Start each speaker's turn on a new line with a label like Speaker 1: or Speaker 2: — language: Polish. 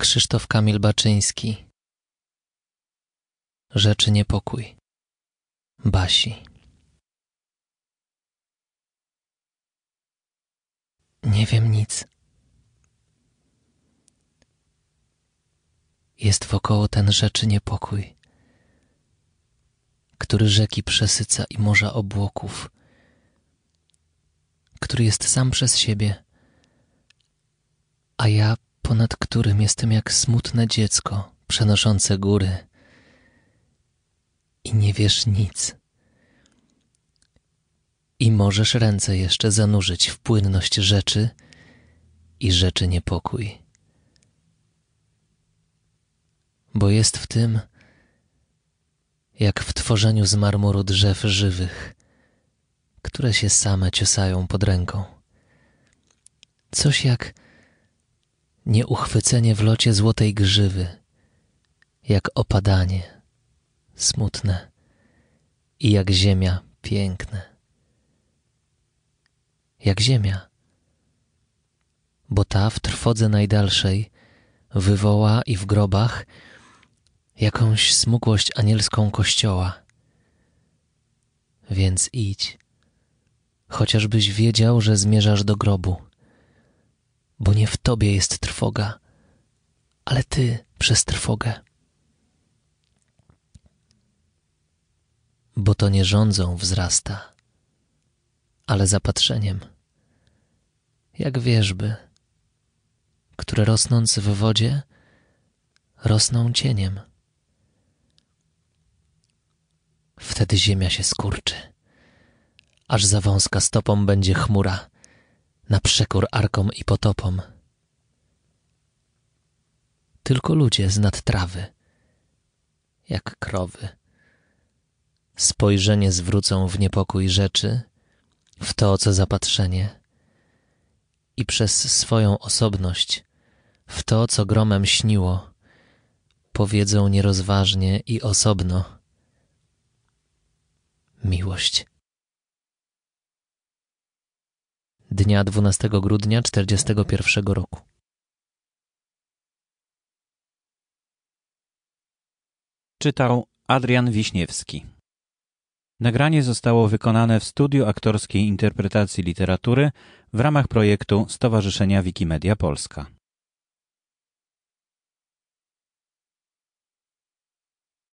Speaker 1: Krzysztof Kamil Baczyński. Rzeczy niepokój. Basi. Nie wiem nic. Jest wokoło ten rzeczy niepokój, który rzeki przesyca i morza obłoków, który jest sam przez siebie, a ja ponad którym jestem jak smutne dziecko przenoszące góry i nie wiesz nic. I możesz ręce jeszcze zanurzyć w płynność rzeczy i rzeczy niepokój. Bo jest w tym, jak w tworzeniu z marmuru drzew żywych, które się same ciosają pod ręką. Coś jak nieuchwycenie w locie złotej grzywy, jak opadanie smutne i jak ziemia piękne. Jak ziemia, bo ta w trwodze najdalszej wywoła i w grobach jakąś smukłość anielską kościoła. Więc idź, chociażbyś wiedział, że zmierzasz do grobu bo nie w tobie jest trwoga, ale ty przez trwogę. Bo to nie rządzą wzrasta, ale zapatrzeniem, jak wierzby, które rosnąc w wodzie, rosną cieniem. Wtedy ziemia się skurczy, aż za wąska stopą będzie chmura na przekór arkom i potopom. Tylko ludzie z nad trawy, jak krowy, spojrzenie zwrócą w niepokój rzeczy, w to, co zapatrzenie, i przez swoją osobność, w to, co gromem śniło, powiedzą nierozważnie i osobno miłość. Dnia 12 grudnia 1941 roku.
Speaker 2: Czytał Adrian Wiśniewski. Nagranie zostało wykonane w studiu aktorskiej interpretacji literatury w ramach projektu Stowarzyszenia Wikimedia Polska.